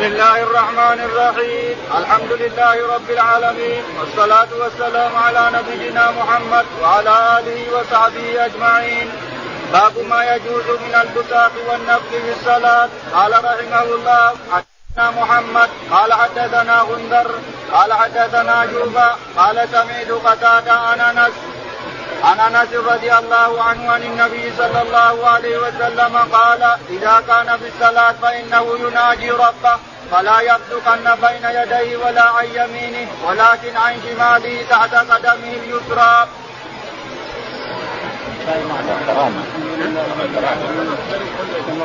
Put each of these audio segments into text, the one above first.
بسم الله الرحمن الرحيم. الحمد لله رب العالمين. والصلاة والسلام على نبينا محمد وعلى آله وصحبه أجمعين. باب ما يجوز من البساط والنفخ في الصلاة. قال رحمه الله حدثنا محمد قال حدثنا غندر قال حدثنا جوبا قال سمعت قتادة عن أنس عن أنس رضي الله عنه عن النبي صلى الله عليه وسلم قال إذا كان في الصلاة فإنه يناجي ربه. فلا يبدقن بين يديه ولا عن يمينه ولكن عن شماله تحت قدمه اليسرى.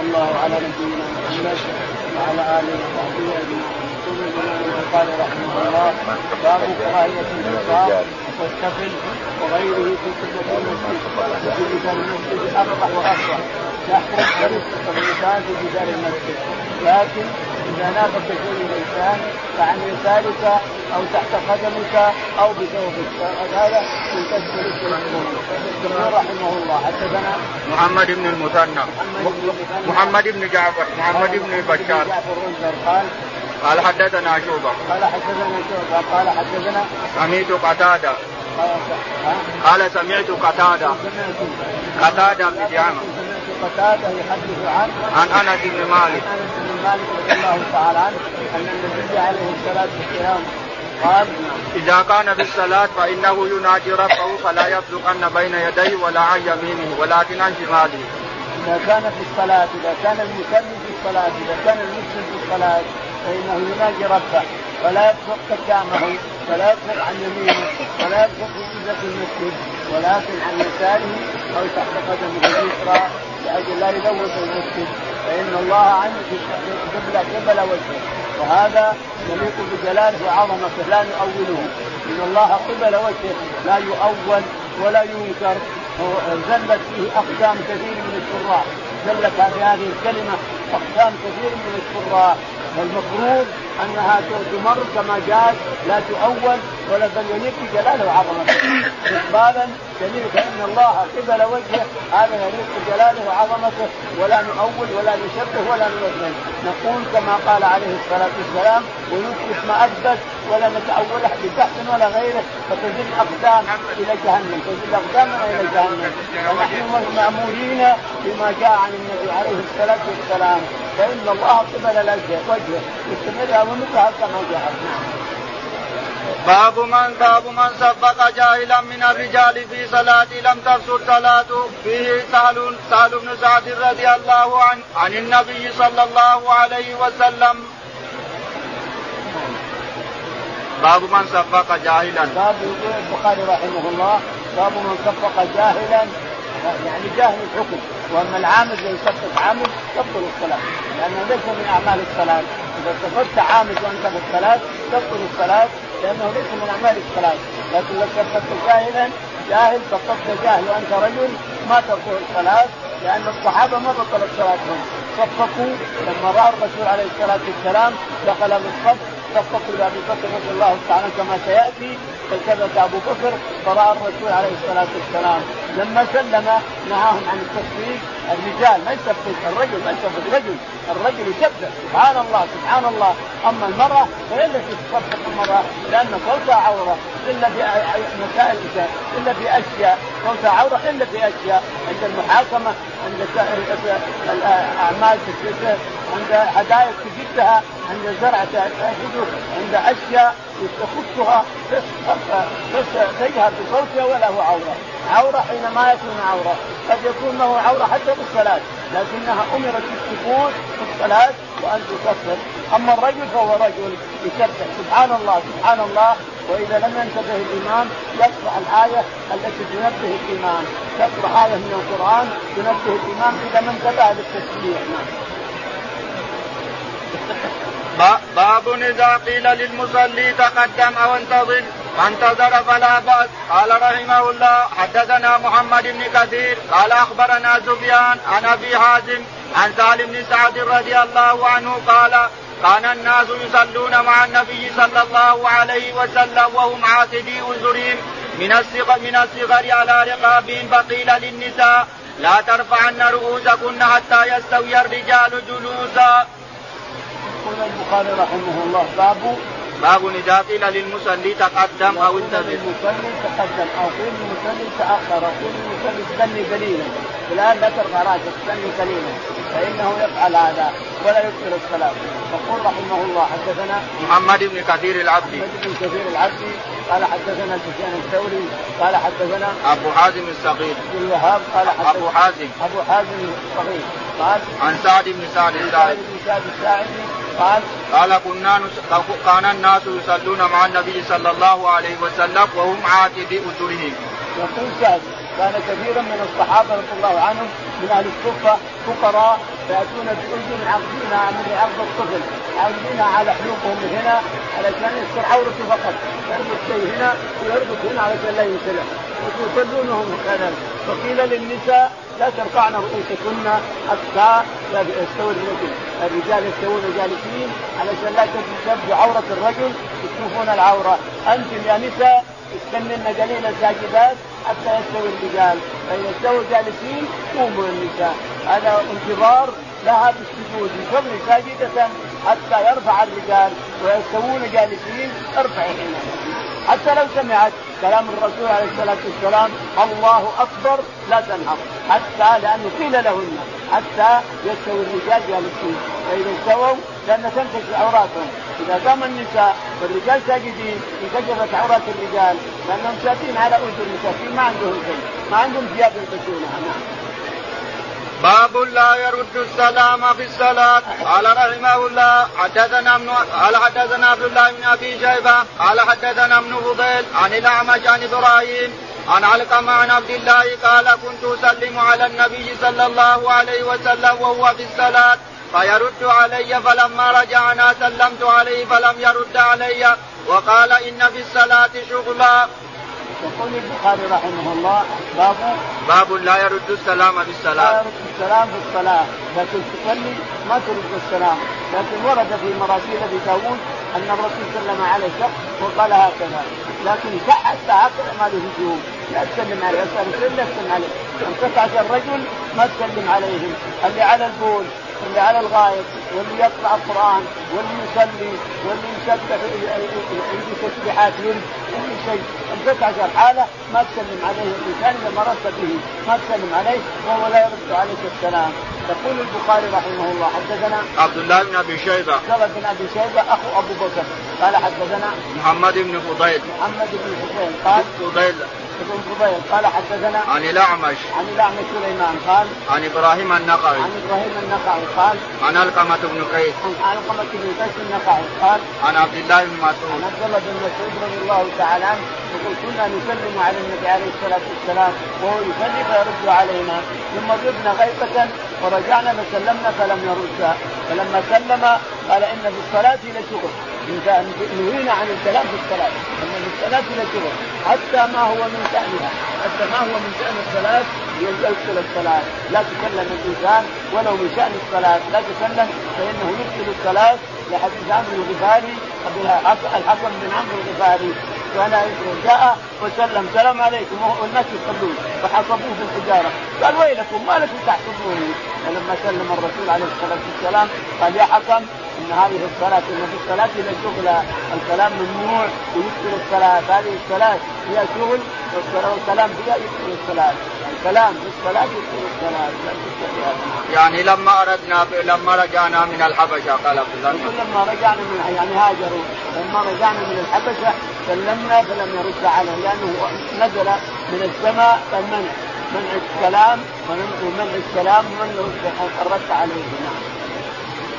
الله على نبينا محمد وعلى اله قال رحمه الله باب كراهيه الانفاق والسفل وغيره في قبله المسجد في المسجد يسقط الانسان في جدار المسجد لكن اذا نافك شيء الانسان فعن يسارك أو تحت قدمك أو بثوبك هذا كسب الجمهور رحمه الله حدثنا محمد بن المثنى. محمد بن جعفر محمد بن بشار قال قال حدثنا شوبه قال حدثنا شوبه قال حدثنا سمعت قتادة. قال سمعت قتادة. قتادة بن جعفر. قتاده يحدث عن عن أنس بن مالك. أنس بن مالك رضي الله تعالى عنه أن النبي عليه الصلاة والسلام قال إذا كان في الصلاة فإنه ينادي ربه فلا يبزقن بين يديه ولا عن يمينه ولكن عن شماله. إذا كان في الصلاة إذا كان المصلي في الصلاة إذا كان المسلم في الصلاة فإنه يناجي ربه. فلا يبصق قدامه ولا يبصق عن يمينه ولا يبصق في المسجد ولكن عن يساره أو تحت قدمه اليسرى. لأجل لا يلوث المسجد فإن الله عنه في قبل قبل وجهه. وهذا يليق بجلاله وعظمته لا نؤوله إن الله قبل وجهه لا يؤول ولا ينكر. زلت فيه أقدام كثير من الشراح زلت هذه الكلمة أقدام كثير من الشراح والمفروض أنها تمر كما جاءت لا تؤول ولا بل يليق بجلاله وعظمته اقبالا دليل فان الله قبل وجهه. هذا يليق بجلاله وعظمته. ولا نؤول ولا نشبه ولا نمثل نقول كما قال عليه الصلاة والسلام ونثبت ما أثبت ولا نتأوله ببحث ولا غيره فتزل أقدام إلى جهنم. تزل اقدامنا إلى جهنم. ونحن مأمورين بما جاء عن النبي عليه الصلاة والسلام. فإن الله قبل وجهه. يستمر ومثلها كما جاء. باب من باب من سبق جاهلا من الرجال في صلاة لم تفسد صلاته فيه سهل سهل بن سعد رضي الله عنه عن النبي صلى الله عليه وسلم. باب من سبق جاهلا. باب يقول البخاري رحمه الله. باب من سبق جاهلا يعني جاهل الحكم. وأما العامل اذا يسبق عامل تبطل الصلاة. لأنه ليس من أعمال الصلاة. سبقت عامل وأنت في الصلاة تبطل الصلاة لأنه ليس من أعمال الصلاة. لكن لو سبقت جاهلا جاهل سبقت جاهل وأنت رجل ما تبطل الصلاه لأن الصحابة ما بطلت صلاتهم. صفقوا لما رأى الرسول عليه الصلاة والسلام دخل بالصف صفقوا لأبي بكر رضي الله تعالى كما سيأتي فالتفت أبو بكر فرأى الرسول عليه الصلاة والسلام. لما سلم نهاهم عن التصفيق الرجال ما يسبق الرجل ما يسبق الرجل. الرجل يسبح سبحان الله سبحان الله. أما المرأة فهي التي تصفق المرأة لأن صوتها عورة إلا في مسائل إلا في أشياء. صوتها عورة إلا في أشياء. عند المحاكمة عند الأعمال عند هدايا تجدها عند زرع تجده عند أشياء تخصها تجهر بصوتها ولا هو عورة. عورة حينما يكون عورة. قد يكون له عورة حتى بالصلاه لكنها أمرت بالسكون في الصلاة وأن تصفر أما الرجل فهو رجل يسبح سبحان الله سبحان الله. وإذا لم ينتبه الإمام يقرأ الآية التي تنبه الإمام. يقرأ آية من القرآن تنبه الإمام إذا ما انتبه للتسبيح. باب إذا قيل للمصلي تقدم أو انتظر فانتظر فلا بأس. قال رحمه الله حدثنا محمد بن كثير قال أخبرنا سفيان عن أبي حازم عن سالم بن سعد رضي الله عنه قال كان الناس يصلون مع النبي صلى الله عليه وسلم وهم عاتدي انزرهم من الصغر من الصغر على رقابهم فقيل للنساء لا ترفعن رؤوسكن حتى يستوي الرجال جلوسا. يقول البخاري رحمه الله باب باب إذا قيل للمصلي تقدم أو انتظر. للمصلي تقدم أو قيل للمصلي تأخر أو قيل للمصلي استني قليلا الآن لا ترفع رأسك استني قليلا فإنه يفعل هذا ولا يكثر الصلاة يقول رحمه الله حدثنا محمد بن كثير العبدي محمد بن كثير العبدي قال حدثنا سفيان الثوري. قال حدثنا أبو حازم الصغير. عبد الوهاب قال حدثنا أبو حازم. أبو حازم الصغير. قال عن سعد بن سعد الساعدي. بن سعد الساعدي. قال قال كنا. كان الناس يصلون مع النبي صلى الله عليه وسلم وهم عاتبي اجرهم. يقول سعد كان كثيرا من الصحابة رضي الله عنهم من أهل الصفه فقراء ياتون بأذن عقدينها من عقد الطفل عقدينها على حلوقهم هنا علشان يستر عورته فقط يربط شيء هنا ويربط هنا علشان لا ينسلع يصلونهم هكذا فقيل للنساء لا ترفعن رؤوسكن حتى يستوي الرجل. الرجال يستوون جالسين علشان لا تبدو عوره الرجل. يشوفون العورة. أنتم يا نساء استنن قليلا ساجدات حتى يستوي الرجال. فإذا استووا جالسين قوموا النساء. هذا انتظار لها بالسجود يصلي ساجدة حتى يرفع الرجال. ويستوون جالسين ارفعي هنا حتى لو سمعت كلام الرسول عليه الصلاة والسلام الله أكبر لا تنهض حتى لأنه قيل لهن حتى يستوي الرجال جالسين. فإذا استووا لأن تنكشف عوراتهم. إذا قام النساء والرجال ساجدين انكشفت عورات الرجال لأنهم ساكين على أذن المساكين ما عندهم شيء ما عندهم ثياب يلبسونها. نعم. باب لا يرد السلام في الصلاة. قال رحمه الله حدثنا ابن قال حدثنا عبد الله بن أبي شيبة قال حدثنا ابن فضيل عن الأعمش عن إبراهيم عن علقمة عن عبد الله قال كنت أسلم على النبي صلى الله عليه وسلم وهو في الصلاة فيرد علي فلما رجعنا سلمت عليه فلم يرد علي وقال إن في الصلاة شغلا. يقول البخاري رحمه الله باب باب لا يرد السلام بالصلاة لا يرد السلام في الصلاة لكن تصلي ما ترد السلام. لكن ورد في مراسيل أبي داود أن الرسول سلم على شخص وقال هكذا. لكن حتى هكذا ما له هجوم لا تسلم عليه. اسال لا تسلم عليه. أن الرجل ما تسلم عليهم. اللي على البول. اللي على الغائب واللي يقرأ القرآن واللي يصلي واللي يسبح عنده تسبيحات ورد كل شيء. ال عشر حاله ما تسلم عليه الإنسان إذا مررت به ما تسلم عليه وهو لا يرد عليك السلام. يقول البخاري رحمه الله حدثنا عبد الله بن أبي شيبة. عبد بن أبي شيبة أخو أبو بكر. قال حدثنا محمد بن فضيل. محمد بن فضيل قال فضيل. ابن فضيل قال حدثنا عن الأعمش. عن الأعمش سليمان قال عن إبراهيم النقعي عن إبراهيم النقعي قال عن علقمة بن قيس. عن علقمة بن قيس النقعي قال عن عبد الله بن مسعود. عن عبد الله بن مسعود رضي الله تعالى عنه يقول كنا نسلم على النبي عليه الصلاة والسلام وهو يصلي فيرد علينا ثم غبنا غيبة ورجعنا فسلمنا فلم يرد. فلما سلم قال إن في الصلاه لشغل نهينا عن الكلام في الصلاة أن في الصلاه لشغل حتى ما هو من شأنها حتى ما هو من شأن الصلاة يبطل الصلاة. لا تكلم الإنسان ولو من شأن الصلاة. لا تكلم فإنه يبطل الصلاة لحديث عمرو الغفاري الحكم بن عمرو الغفاري كان جاء وسلم سلام عليكم والناس يصلون فحصبوه في الحجارة. قال ويلكم ما لكم تحسبوني فلما سلم الرسول عليه الصلاة والسلام قال يا حكم إن هذه الصلاة إن في الصلاة شغل الكلام ممنوع ويبطل الصلاة. هذه الصلاة فيها شغل والكلام فيها يبطل الصلاة. الكلام في الصلاة يبطل الصلاة. يعني لما أردنا لما رجعنا من الحبشة قال عبد الله. لما رجعنا من يعني هاجروا. لما رجعنا من الحبشة سلمنا فلم يرد عليه لأنه نزل من السماء المنع. منع الكلام ومنع السلام ومنع الرد عليه. نعم.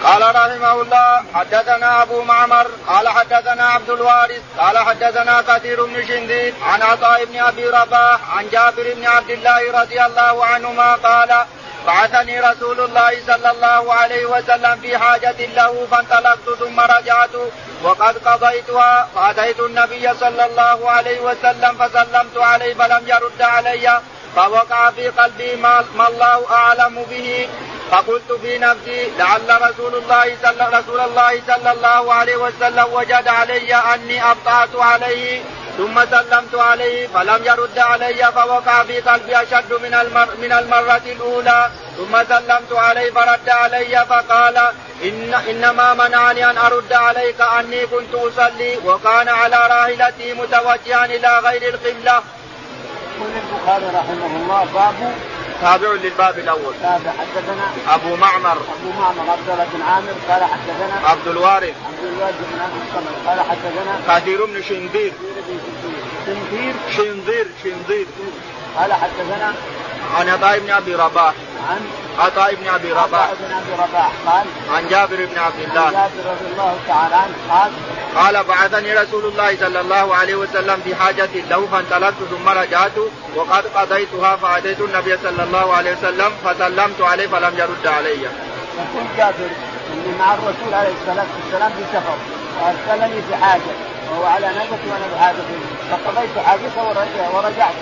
قال رحمه الله حدثنا أبو معمر قال حدثنا عبد الوارث قال حدثنا كثير بن شنديد عن عطاء بن أبي رباح عن جابر بن عبد الله رضي الله عنهما قال بعثني رسول الله صلى الله عليه وسلم في حاجة له فانطلقت ثم رجعت وقد قضيتها فأتيت النبي صلى الله عليه وسلم فسلمت عليه فلم يرد علي فوقع في قلبي ما, الله أعلم به. فقلت في نفسي لعل رسول الله صلى رسول الله صلى الله عليه وسلم وجد علي أني أبطأت عليه ثم سلمت عليه فلم يرد علي فوقع في قلبي أشد من المر من المرة الأولى ثم سلمت عليه فرد علي فقال إن إنما منعني أن أرد عليك أني كنت أصلي وكان على راحلتي متوجها إلى غير القبلة. يقول البخاري رحمه الله باب تابع للباب الأول. تابع. حدثنا أبو معمر. أبو معمر عبد الله بن عامر قال حدثنا عبد الوارث. عبد الوارث بن ابي الصمد قال حدثنا كثير بن شندير شنذير شنذير شنذير قال حدثنا عن عطاء بن أبي رباح. عن عطاء بن أبي رباح. بن أبي رباح قال عن جابر بن عبد الله. جابر رضي الله تعالى عنه قال قال بعثني رسول الله صلى الله عليه وسلم في حاجة له فانطلقت ثم رجعت وقد قضيتها فأتيت النبي صلى الله عليه وسلم فسلمت عليه فلم يرد علي. يقول جابر إني مع الرسول عليه الصلاة والسلام في سفر وارسلني في حاجة وهو على ناقتي وأنا بحاجته فقضيت حاجته ورجعت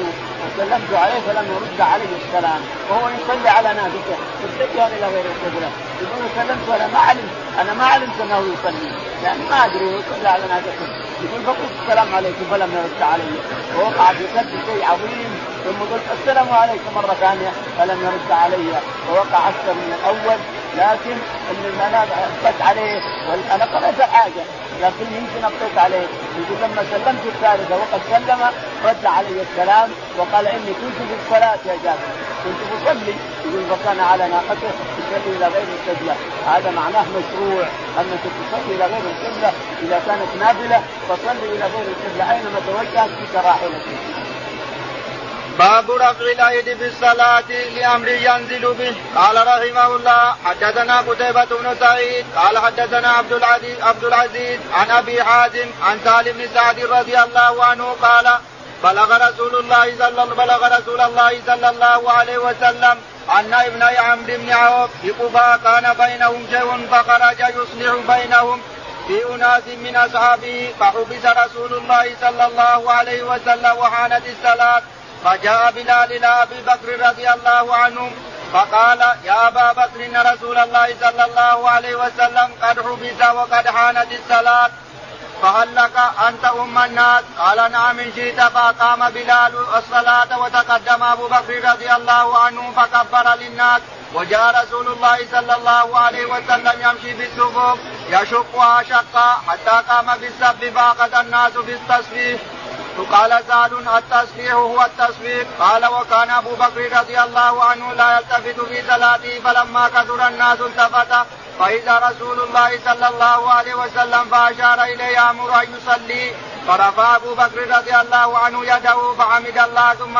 وسلمت عليه فلم يرد علي السلام. وهو يصلي على ناقته متجها إلى غير القبله يقول سلمت وأنا ما علمت. أنا ما علمت أنه يصلي. يعني ما أدري هو يصلي على ناقته يقول فقلت السلام عليكم فلم يرد علي. ووقع في قلبي شيء عظيم. ثم قلت السلام عليكم مرة ثانية فلم يرد علي. ووقع أكثر من الأول. لكن إن أنا ابقيت عليه. أنا قرأت الحاجة لكن يمكن ابقيت عليه. يقول لما سلمت الثالثة وقد سلم رد علي السلام وقال إني كنت في الصلاة يا جابر. كنت أصلي. يقول فكان على ناقته يصلي إلى غير القبلة. هذا معناه مشروع. أنك تصلي إلى غير القبلة. إذا كانت نافله فصلي إلى غير القبلة. أينما توجهت بك راحلتك باب رفع الأيدي في الصلاة لأمر ينزل به، قال رحمه الله حدثنا قتيبة بن سعيد، قال حدثنا عبد العزيز عبد العزيز عن أبي حازم عن سالم بن سعد رضي الله عنه قال بلغ رسول الله صلى بلغ رسول الله صلى الله عليه وسلم أن ابن عمرو بن عوف بقباء كان بينهم شيء فخرج يصلح بينهم في أناس من أصحابه فحبس رسول الله صلى الله عليه وسلم وحانت الصلاة فجاء بلال إلى أبي بكر رضي الله عنه فقال يا أبا بكر إن رسول الله صلى الله عليه وسلم قد حبس وقد حانت الصلاة. فهل لك ان تؤم الناس؟ قال نعم إن شئت فأقام بلال الصلاة وتقدم أبو بكر رضي الله عنه فكبر للناس. وجاء رسول الله صلى الله عليه وسلم يمشي بالصفوف يشقها شقا حتى قام بالسب فأخذ الناس بالتصفيح قال سعد التصفيح هو التصفيق قال وكان أبو بكر رضي الله عنه لا يلتفت في صلاته فلما كثر الناس التفت فإذا رسول الله صلى الله عليه وسلم فأشار إليه أمر أن يصلي فرفع أبو بكر رضي الله عنه يده فحمد الله ثم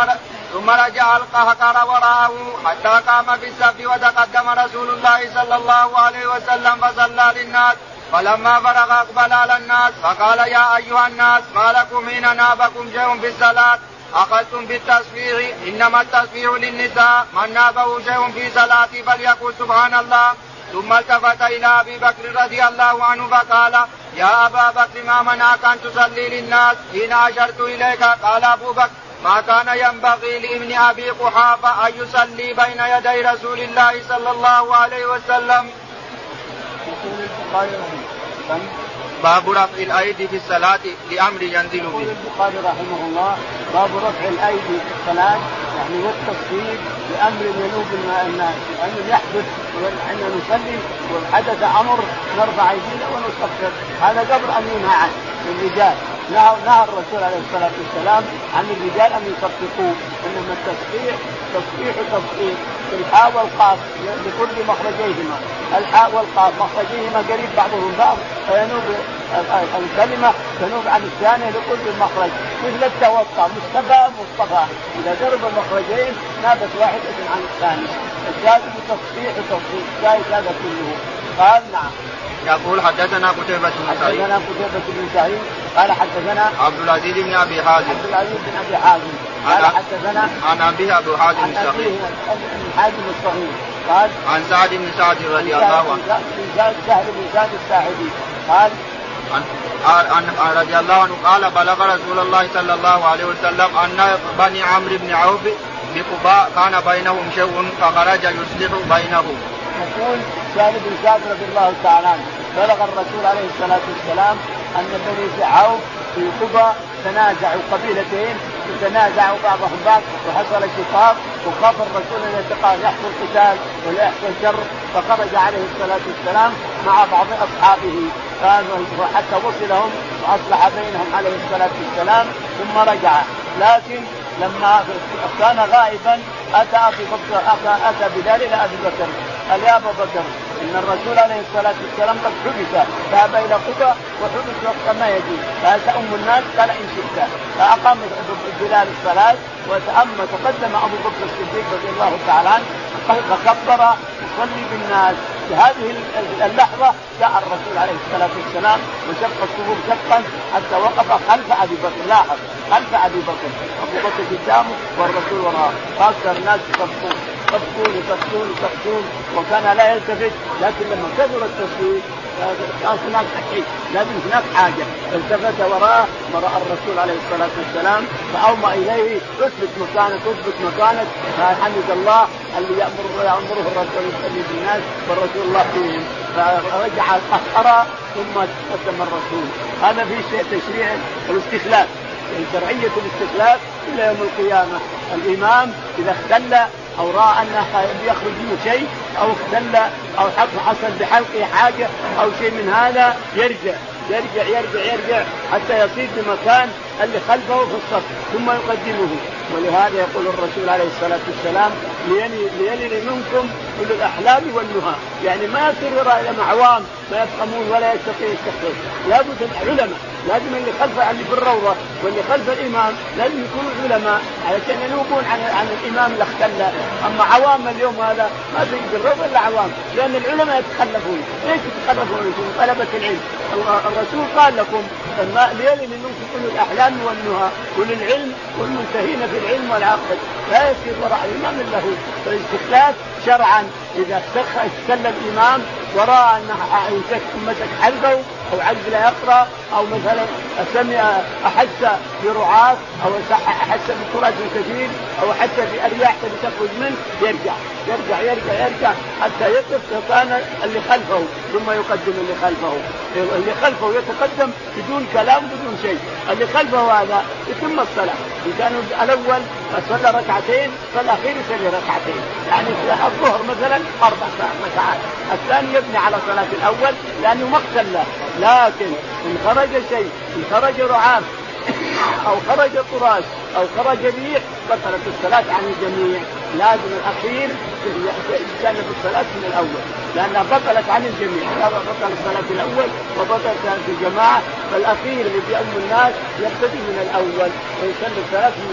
ثم رجع القهقر وراءه حتى قام بالسب وتقدم رسول الله صلى الله عليه وسلم فصلى للناس. فلما فرغ أقبل على الناس فقال يا أيها الناس ما لكم حين نابكم شيء في الصلاة؟ أخذتم بالتصفيح إنما التصفيح للنساء من نابه شيء في صلاته فليقل سبحان الله. ثم التفت إلى أبي بكر رضي الله عنه فقال يا أبا بكر ما منعك أن تصلي للناس حين أشرت إليك قال أبو بكر ما كان ينبغي لابن أبي قحافة أن يصلي بين يدي رسول الله صلى الله عليه وسلم. باب رفع الأيدي في الصلاة لأمر ينزل به. يقول البخاري رحمه الله باب رفع الأيدي في الصلاة يعني والتصوير بأمر ينوب الناس لأنه يحدث حين نصلي وحدث أمر نرفع إيدينا ونصفر هذا قبل أن ينهى عنه للرجال. نهى الرسول عليه الصلاة والسلام عن الرجال أن يصفقوا إنما التصفيح تصفيح في الحاء والقاف لكل مخرجيهما. الحاء والقاف مخرجيهما قريب بعضهم بعض فينوب الكلمة تنوب عن الثانية لكل مخرج. مثل التوقع مصطفى مصطفى. إذا ضرب المخرجين نابت واحدة عن الثانية الجائز تصفيح تصفيح جائز هذا كله. قال نعم. يقول حدثنا قتيبة بن سعيد. حدثنا قتيبة بن سعيد. قال حدثنا عبد العزيز بن أبي حازم. عبد العزيز بن أبي حازم. قال حدثنا عن ابيه أبو حازم عن الصغير ابي حازم الصغير قال عن سعد بن سعد رضي الله عنه. سهل بن سعد الساعدي. قال عن عن رضي الله عنه قال بلغ رسول الله صلى الله عليه وسلم أن بني عمرو بن عوف بقباء كان بينهم شيء فخرج يصلح بينهم. يقول سهل بن سعد رضي الله تعالى عنه. بلغ الرسول عليه الصلاة والسلام أن بني عوف في قبى تنازعوا قبيلتين تنازعوا بعضهم بعض وحصل شقاق وخاف الرسول ان يحصل قتال ولا يحصل شر فخرج عليه الصلاة والسلام مع بعض أصحابه. حتى وصلهم وأصلح بينهم عليه الصلاة والسلام ثم رجع. لكن لما كان غائبا أتى ابي بكر أتى بلال إلى أبي بكر. قال يا أبا بكر إن الرسول عليه الصلاة والسلام قد حبس ذهب إلى قبى وحبس وقت ما يجي فهل تؤم الناس؟ قال إن شئت. فأقام بلال الصلاة وتأم تقدم أبو بكر الصديق رضي الله تعالى عنه فكبر يصلي بالناس. في هذه اللحظة جاء الرسول عليه الصلاة والسلام وشق الصفوف شقا حتى وقف خلف أبي بكر. لاحظ خلف أبي بكر. أبو بكر قدامه والرسول وراءه. فأكثر الناس يصفون. يصفون يصفون يصفون وكان لا يلتفت لكن لما كثر التصوير كان هناك شيء لازم هناك حاجة. التفت وراه ورأى الرسول عليه الصلاة والسلام فاومى إليه اثبت مكانك اثبت مكانك. فحمد الله اللي يامر يأمره الرسول يصلي بالناس والرسول الله فيهم. فرجع اخر ثم قدم الرسول. هذا في شيء تشريع الاستخلاف. شرعيه الاستخلاف إلى يوم القيامة. الإمام إذا اختل أو رأى أنه يخرج منه شيء أو اختل أو حصل بحلقه حاجة أو شيء من هذا يرجع يرجع يرجع يرجع حتى يصير في مكان اللي خلفه في الصف ثم يقدمه. ولهذا يقول الرسول عليه الصلاة والسلام ليلي منكم أولو الأحلام والنهى. يعني ما يصير مع عوام ما يفهمون ولا يستطيع التحقيق لابد العلماء. لازم اللي خلف اللي في الروضه واللي خلف الإمام لازم يكونوا علماء علشان ينوبون عن عن الإمام اللي اختل أما عوام اليوم هذا ما في الروضه إلا عوام. لأن العلماء يتخلفون. ليش يتخلفون؟ طلبة العلم. الرسول قال لكم ليلي منكم أولو الأحلام والنهى اولي العلم والمنتهين في العلم والعقل. لا يسير وراء الإمام إلا هو. فالاستخلاف شرعا. إذا استخل الإمام وراى ان أمتك حلفه أو عجز لا يقرأ أو مثلا سمع أحس برعاة أو أحس بتراث كثير أو احس بأرياح تخرج منه يرجع يرجع يرجع يرجع حتى يقف كان اللي خلفه ثم يقدم اللي خلفه. اللي خلفه يتقدم بدون كلام بدون شيء. اللي خلفه هذا يتم الصلاة. إذا كان الأول صلى ركعتين فالاخير يصلي ركعتين. يعني الظهر مثلا أربع ركعات الثاني يبني على صلاة الأول لأنه ما له. لكن إن خرج شيء إن خرج رعاة أو خرج طراش أو خرج ريح بطلت الصلاة عن الجميع. لازم الأخير يجتنب الصلاة من الأول لأنها بطلت عن الجميع. بطل الصلاة الأول وبطلت في الجماعة. فالأخير اللي بيؤم الناس يبتدي من الأول. ويصلي الصلاة من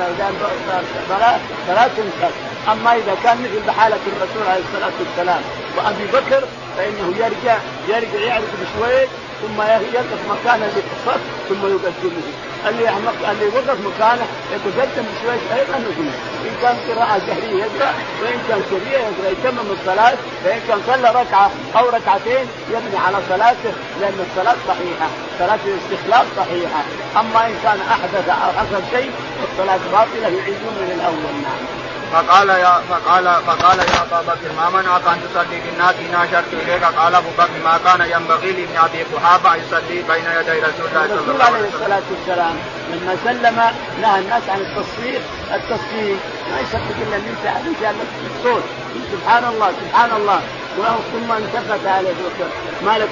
صلاه صلاة تنكر أما إذا كان مثل بحاله الرسول عليه الصلاة والسلام وأبي بكر فإنه يرجع يرجع يعرف بشوي ثم يقف مكانه اللي الصف ثم يقدمه اللي اللي وقف مكانه يتقدم بشوي أيضا يقول إن كان قراءة جهرية يقرأ وإن كان سريه يقرأ يتمم الصلاة فان كان صلى ركعة أو ركعتين يبني على صلاته لأن الصلاة صحيحة صلاة الاستخلاف صحيحة. أما إن كان أحدث أو حصل شيء الصلاه باطلة يعيدون من الأول. نعم. فقال يا فقال فقال يا أبا بكر ما منعك أن تصلي بالناس إن أشرت إليك. قال أبو بكر ما كان ينبغي لابن أبي قحافة أن يصلي بين يدي رسول الله صلى الله عليه وسلم. الصلاة والسلام لما سلم نهى الناس عن التصفيق التصفيق ما يصدق الا ان انت انت الصوت. سبحان الله سبحان الله. ثم التفت عليه ما لك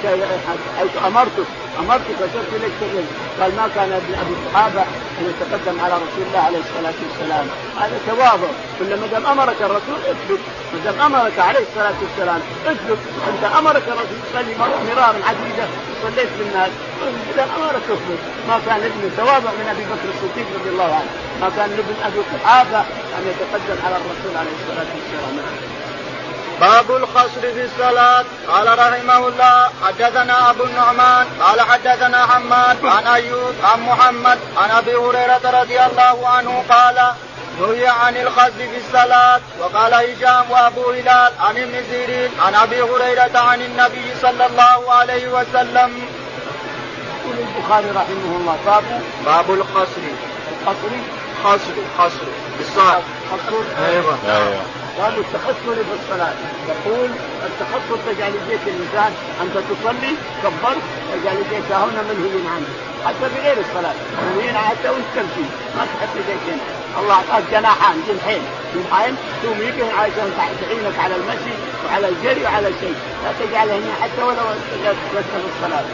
حيث امرتك امرتك وشرت إليك تقول قال ما كان ابن أبي الصحابه أن يتقدم على رسول الله عليه الصلاة والسلام. هذا تواضع. كل ما دام أمرك الرسول اثبت. ما دام أمرك عليه الصلاة والسلام اثبت. أنت أمرك الرسول تصلي مرارا عديده صليت بالناس. اذا أمرك اثبت. ما كان ابن تواضع من أبي بكر الصديق رضي الله عنه. ما كان ابن أبي قحافه أن يتقدم على الرسول عليه الصلاة والسلام. باب القصر في الصلاة. قال رحمه الله حدثنا أبو النعمان قال حدثنا حماد عن أيوب عن محمد عن أبي هريرة رضي الله عنه قال نهي عن الخز في الصلاة. وقال هشام وأبو هلال عن ابن سيرين عن أبي هريرة عن النبي صلى الله عليه وسلم. يقول البخاري رحمه الله باب باب القصر القصر خصر خصر بالصاد. خصر أيوه. أيوه باب التخصر في الصلاة. يقول التخصر تجعل يديك الإنسان. أنت تصلي كبرت تجعل يديك هنا منهي عنه حتى في غير الصلاة. وهنا حتى وانت تمشي. ما تحط يديك هنا الله أعطاك جناحان جنحين جنحين تميكهم عشان تعينك على المشي وعلى الجري وعلى شيء لا تجعل هنا حتى ولو في الصلاة.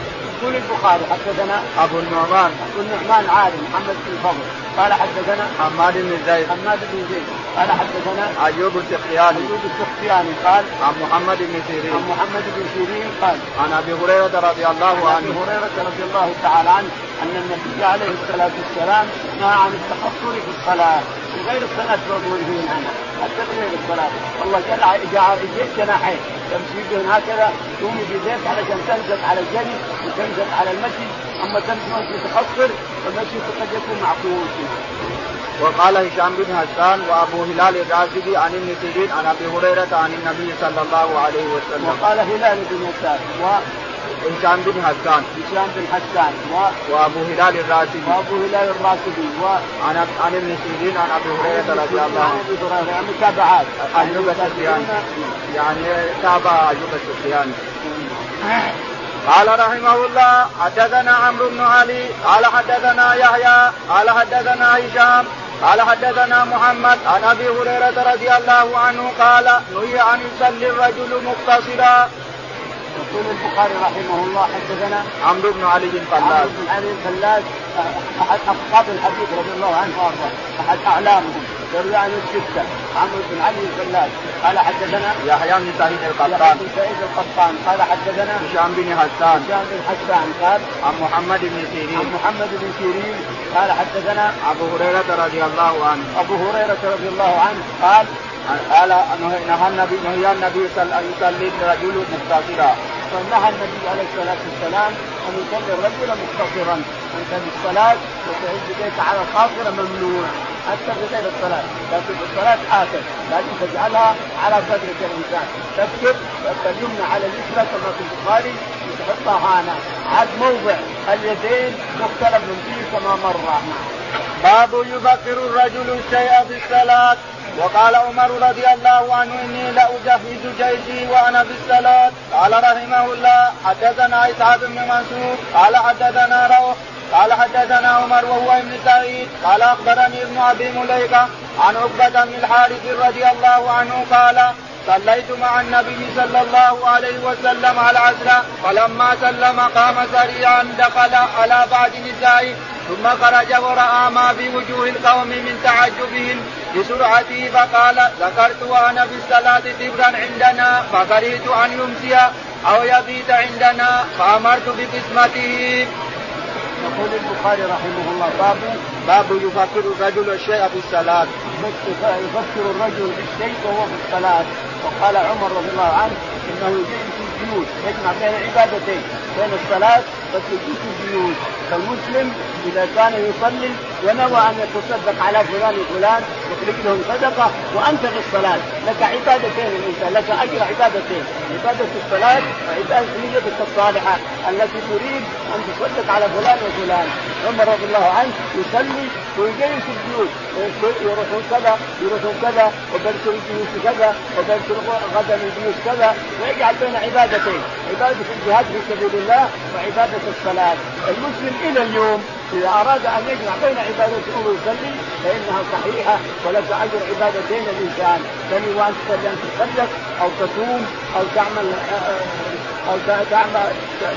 يقول البخاري حدثنا أبو النعمان. أبو النعمان عالم محمد بن الفضل قال حدثنا حماد بن زيد. حماد بن زيد. قال حدثنا أيوب السختياني أيوب السختياني قال عن محمد بن سيرين. عن محمد بن سيرين قال عن أبي هريرة رضي الله عنه عن أبي هريرة رضي الله تعالى عنه أن النبي عليه الصلاة والسلام نهى عن التقصر في الصلاة. غير الصلاة برضو عنها. حتى غير الصلاة. والله جعل جعل جناحين. تمشي بهم هكذا تقوم بيديك علشان تنزل على الجري وتنزل على المشي أما تمشي تقصر فالمشي قد يكون معقول وقال هشام بن حسان وأبو هلال الرازقي عن ابن سيرين عن أبي هريرة عن النبي صلى الله عليه وسلم. وقال هلال بن حسان و هشام بن حسان هشام بن حسان و وأبو هلال الراشدي وأبو هلال الراشدي و عن عن ابن سيرين عن أبي هريرة رضي الله عنه. أبي هريرة يعني متابعات ايوب السفياني يعني تابع ايوب السفياني. قال رحمه الله حدثنا عمرو بن علي قال حدثنا يحيى قال حدثنا هشام قال حدثنا محمد عن أبي هريرة رضي الله عنه قال نهي أن يصلي الرجل مقتصرا. يقول البخاري رحمه الله حدثنا عمرو بن علي الفلاس عمرو بن علي الفلاس أحد أصحاب الحديث رضي الله عنه وأرضاه أحد أعلامهم يروي عن الستة. عمرو بن علي الفلاس قال حدثنا يحيى بن سعيد القطان. يحيى بن سعيد القطان. قال حدثنا هشام بن حسان. هشام بن حسان. قال عن محمد بن عن سيرين محمد بن سيرين. قال حدثنا أبو هريرة رضي الله عنه. أبو هريرة رضي الله عنه. قال قال نهى النبي نهى النبي صلى الله عليه وسلم أن يصلي الرجل مختصرا فنهى النبي عليه الصلاة والسلام أن يصلي الرجل مقتصرا انت بالصلاه وتعد بيديك على القاصره ممنوع. حتى في غير الصلاة. لكن في الصلاة آكل لكن تجعلها على قدرك الانسان تكتب اليمنى على اليسرى كما في البخاري. وتحطها هنا. عاد موضع. اليدين مختلف فيه كما مر. باب يفكر الرجل الشيء في الصلاه وقال عمر رضي الله عنه إني لأجهز جيشي وأنا في الصلاه قال رحمه الله حدثنا إسحاق بن منصور. قال حدثنا روح. قال حدثنا عمر وهو ابن سعيد قال أخبرني ابن أبي مليكة عن عقبة بن الحارث رضي الله عنه قال صليت مع النبي صلى الله عليه وسلم على العصر فلما سلم قام سريعا دخل على بعض نسائه ثم خرج ورأى ما في وجوه القوم من تعجبهم بسرعته فقال ذكرت وأنا في الصلاة تبرا عندنا فكرهت أن يمسي أو يبيت عندنا فأمرت بقسمته. يقول البخاري رحمه الله باب باب يفكر الرجل الشيء في الصلاة. يفكر الرجل بالشيء وهو في الصلاة وقال عمر رضي الله عنه إنه في البيوت يجمع بين عبادتين بين الصلاة والسجود في البيوت فالمسلم إذا كان يصلي ونوى أن يتصدق على فلان وفلان يخرج لهم صدقة وأنت في الصلاة. لك عبادتين الانسان لك أجر عبادتين. عبادة الصلاة وعبادة نيتك الصالحة التي تريد أن تصدق على فلان وفلان. عمر رضي الله عنه يصلي ويجلس البيوت. يروحون كذا يروحون كذا وبرسل البيوت كذا وبرسل غدا البيوت كذا ويجعل بين عبادتين. عبادة الجهاد في سبيل الله وعبادة الصلاه المسلم إلى اليوم إذا أراد أن يجمع بين عبادته ويصلي فإنها صحيحة ولك اجر عبادتين الإنسان. بل وانت ان تصدق أو تصوم أو تعمل أو تعمل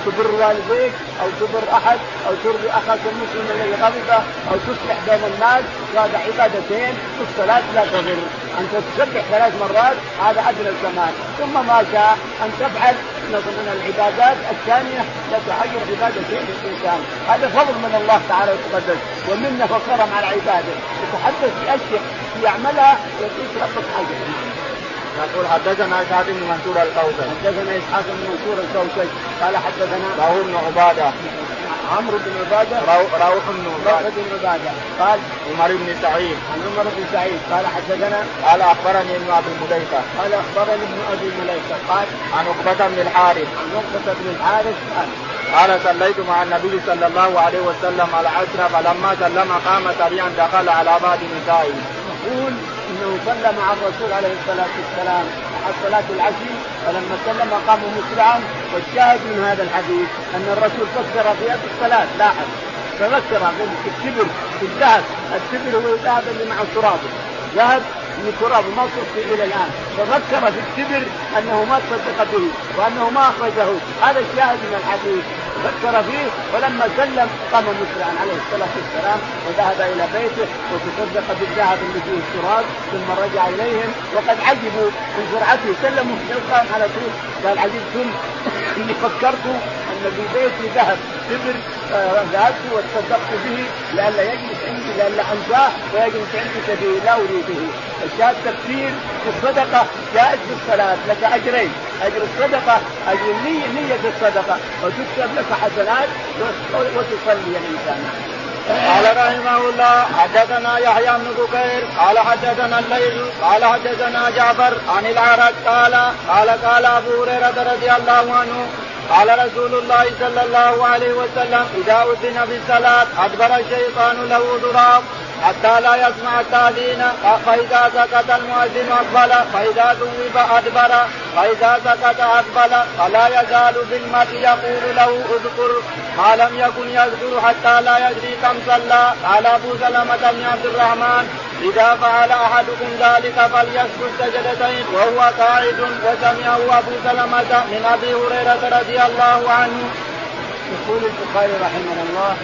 تبر والديك أو تبر أحد أو ترضي أخاك المسلم الذي غضب أو تصلح بين الناس. هذا عبادتين والصلاة لا تضر. انت تسبح ثلاث مرات هذا ادنى الكمال ثم ما شاء أن تفعل من العبادات الثانية لك اجر عبادتين للانسان هذا فضل من الله تعالى وتقدس ومنه وكرم على عباده يتحدث بأشياء يعملها يعطيك ربك أجر. يقول حدثنا إسحاق بن منصور الكوثر حدثنا إسحاق بن منصور الكوثر قال حدثنا راهو بن عبادة. عمرو بن عبادة. روح بن عبادة. بن عبادة. قال عمر بن سعيد. عن عمر بن سعيد. قال حدثنا. قال أخبرني ابن أبي مليكة. قال أخبرني ابن أبي مليكة. قال عن عقبه بن الحارث. عن عقبه بن الحارث. قال قال صليت مع النبي صلى الله عليه وسلم على العصر فلما سلم قام سريعا دخل على بعض نسائه. يقول إنه صلى مع الرسول عليه الصلاة والسلام. مع صلاه العشي فلما سلم قاموا مسرعا والشاهد من هذا الحديث أن الرسول فسر في الصلاة لاحظ فذكر التبر في الذهب التبر هو الذهب اللي مع التراب ذهب من تراب ما صرف إلى الآن. ففكر في التبر أنه ما تصدق به وأنه ما أخرجه. هذا الشاهد من الحديث. فكر فيه ولما سلم قام مسرعا عليه الصلاة والسلام وذهب إلى بيته وتصدق بالذهب اللي فيه التراب ثم رجع إليهم. وقد عجبوا من سرعته سلموا قام على طول. قال عجبتم إني فكرت ان في بيتي ذهب تبر آه، ذهبت وتصدقت به لئلا يجلس عندي لئلا انساه ويجلس عندي كثير لا اريد به الشاهد تفسير الصدقة جائز في الصلاة لك أجرين. أجر الصدقة أجر النية نيه الصدقة. وتكتب لك حسنات وتصلي الانسان قال رحمه الله حدثنا يحيى بن بكير قال حدثنا الليل قال حدثنا جعفر عن العرج قال قال قال أبو هريرة رضي الله عنه قال رسول الله صلى الله عليه وسلم إذا أذن بالصلاه أدبر الشيطان له ضراب حتى لا يسمع التأذين فإذا سكت المؤذن أقبل فإذا ثوب أدبر فإذا سكت أقبل فلا يزال بالمرء يقول له اذكر. ما لم يكن يذكر حتى لا يدري كم صلى. قال أبو سلمة بن عبد الرحمن إذا فعل أحدكم ذلك فليسجد سجدتين وهو قاعد. وسمعه أبو سلمة من أبي هريرة رضي الله عنه. يقول البخاري رحمه الله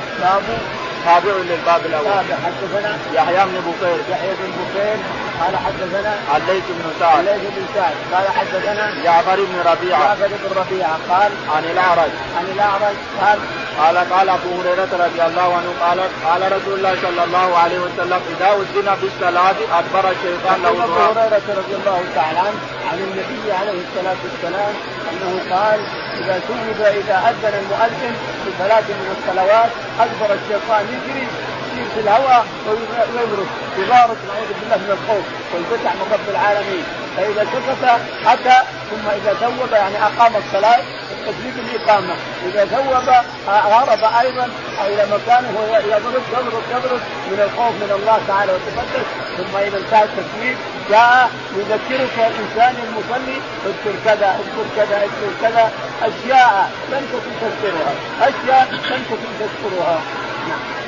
تابع للباب الأول. تابع حدثنا يحيى بن بكير. يحيى بن بكير قال حدثنا الليث بن سعد. الليث بن سعد قال حدثنا جعفر بن ربيعة. جعفر بن ربيعة قال عن الأعرج. عن الأعرج قال قال قال أبو هريرة رضي الله عنه قال قال رسول الله صلى الله عليه وسلم إذا أذن بالصلاه أدبر الشيطان له أبو هريرة رضي الله تعالى عنه عن النبي عليه الصلاة والسلام أنه قال إذا سجد إذا أذن المؤذن في صلاة من الصلوات أدبر الشيطان يجري في الهواء ويضرب يبارك نعوذ بالله من الخوف والفتح من رب العالمين. فإذا سكت اتى ثم إذا ثوب يعني أقام الصلاة تجديد الإقامة. إذا ثوب هرب أيضا إلى مكانه يضرب يضرب يضرب من الخوف من الله تعالى وتقدس ثم إذا انتهى التسليم جاء يذكرك الانسان المصلي اذكر كذا اذكر كذا اذكر كذا. أشياء لم تكن تذكرها. أشياء لم تكن تذكرها. نعم.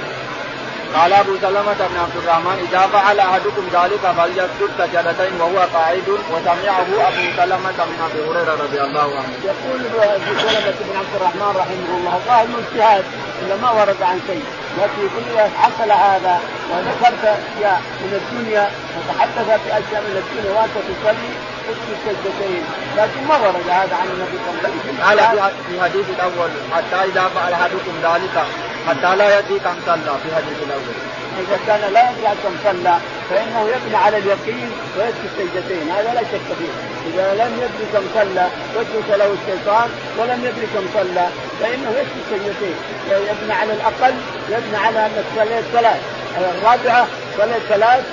قال أبو سلمة بن عبد الرحمن إذا فعل أحدكم ذلك فليسجد سجدتين وهو قاعد وسمعه أبو سلمة بن أبي هريرة رضي الله عنه. يقول أبو سلمة بن عبد الرحمن رحمه الله ظاهر اجتهاد إلا ما ورد عن شيء لكن يقول حصل هذا وذكرت أشياء من الدنيا وتحدث في أشياء من الدنيا وأنت تصلي اسجد سجدتين لكن ما ورد هذا عن النبي صلى الله عليه وسلم. قال في حديث الأول حتى إذا فعل أحدكم ذلك حتى لا يدري كم صلى في الحديث الأول. إذا كان لا يدري كم صلى فإنه يبني على اليقين ويسجد سجدتين هذا لا شك فيه إذا لم يدري كم صلى وسوس له الشيطان ولم يدري كم صلى فإنه يسجد سجدتين يبني على الأقل يبني على أن صليت ثلاث الرابعة صليت ثلاث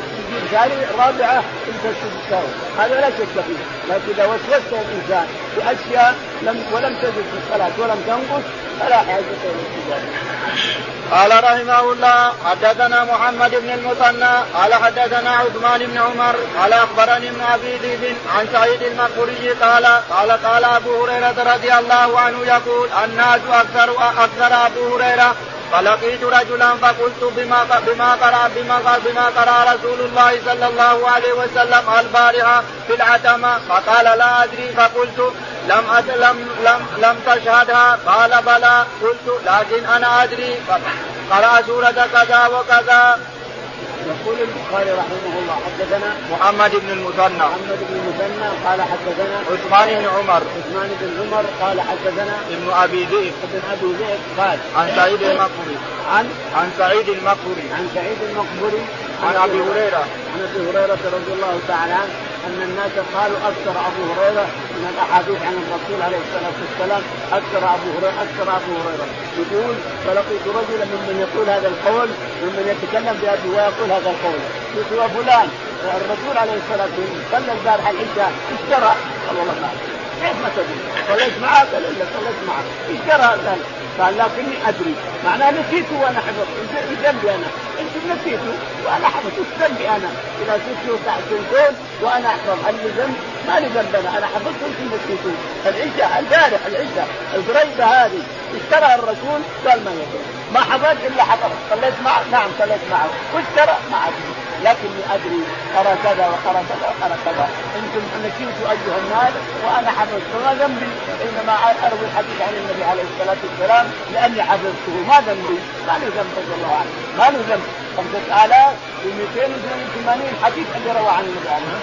ثاني رابعة انت تسجد هذا لا شك فيه. لكن إذا وسوست الإنسان باشياء لم ولم تزد في الصلاة ولم تنقص فلا حاجة إلى قال رحمه الله حدثنا محمد بن المثنى قال حدثنا عثمان بن عمر قال أخبرني ابن أبي ذئب عن سعيد المقبوري قال قال قال أبو هريرة رضي الله عنه يقول الناس أكثر أكثر أبو هريرة فلقيت رجلا فقلت بما بما قرأ بما بما قرأ رسول الله صلى الله عليه وسلم البارحة في العتمة. فقال لا أدري. فقلت لم لم لم لم تشهدها. قال بلى. قلت لكن أنا أدري. قرأ سورة كذا وكذا. يقول البخاري رحمه الله حدثنا محمد بن المثنى. محمد بن المثنى قال حدثنا عثمان بن عمر. عثمان بن عمر قال حدثنا ابن أبي ذئب. ابن أبي ذئب قال عن سعيد المقبري عن عن سعيد المقبري عن سعيد المقبري عن أبي هريرة. عن أبي هريرة رضي الله تعالى عنه. أن الناس قالوا أكثر أبو هريرة من الأحاديث عن الرسول عليه الصلاة والسلام أكثر أبو هريره أكثر أبو هريرة. يقول فلقيت رجلا ممن يقول هذا القول ممن يتكلم بأبي ويقول هذا القول. قلت يا فلان الرسول عليه الصلاة والسلام صلى البارحه العشاء اشترى والله ما كيف ما تدري؟ صليت معك؟ قال الا صليت معك، اشترى قال قال لكني أدري. معناه نسيت وأنا حفظت. في ذنبي أنا. إنت نسيت وأنا حفظت. إيش ذنبي أنا؟ إذا كنت تحت وأنا أحفظ. هل ذنب؟ ما لي ذنب أنا. أنا حفظت أنتم نسيتون العشاء البارح العشاء القريبه هذه. اشترى الرسول؟ قال ما يدري. ما حضرت إلا حضرت صليت معه. نعم صليت معه. واشترى ما أدري. لكني ادري ارى كذا وارى كذا وارى كذا. أنتم نسيتوا أيها الناس وأنا حفظت. فما ذنبي حينما أروي الحديث عن النبي عليه الصلاة والسلام لأني حفظته. ما ذنبي. ما لي ذنب رضي الله عنه. ما له ذنب. 5282 حديث اللي روى عن النبي عليه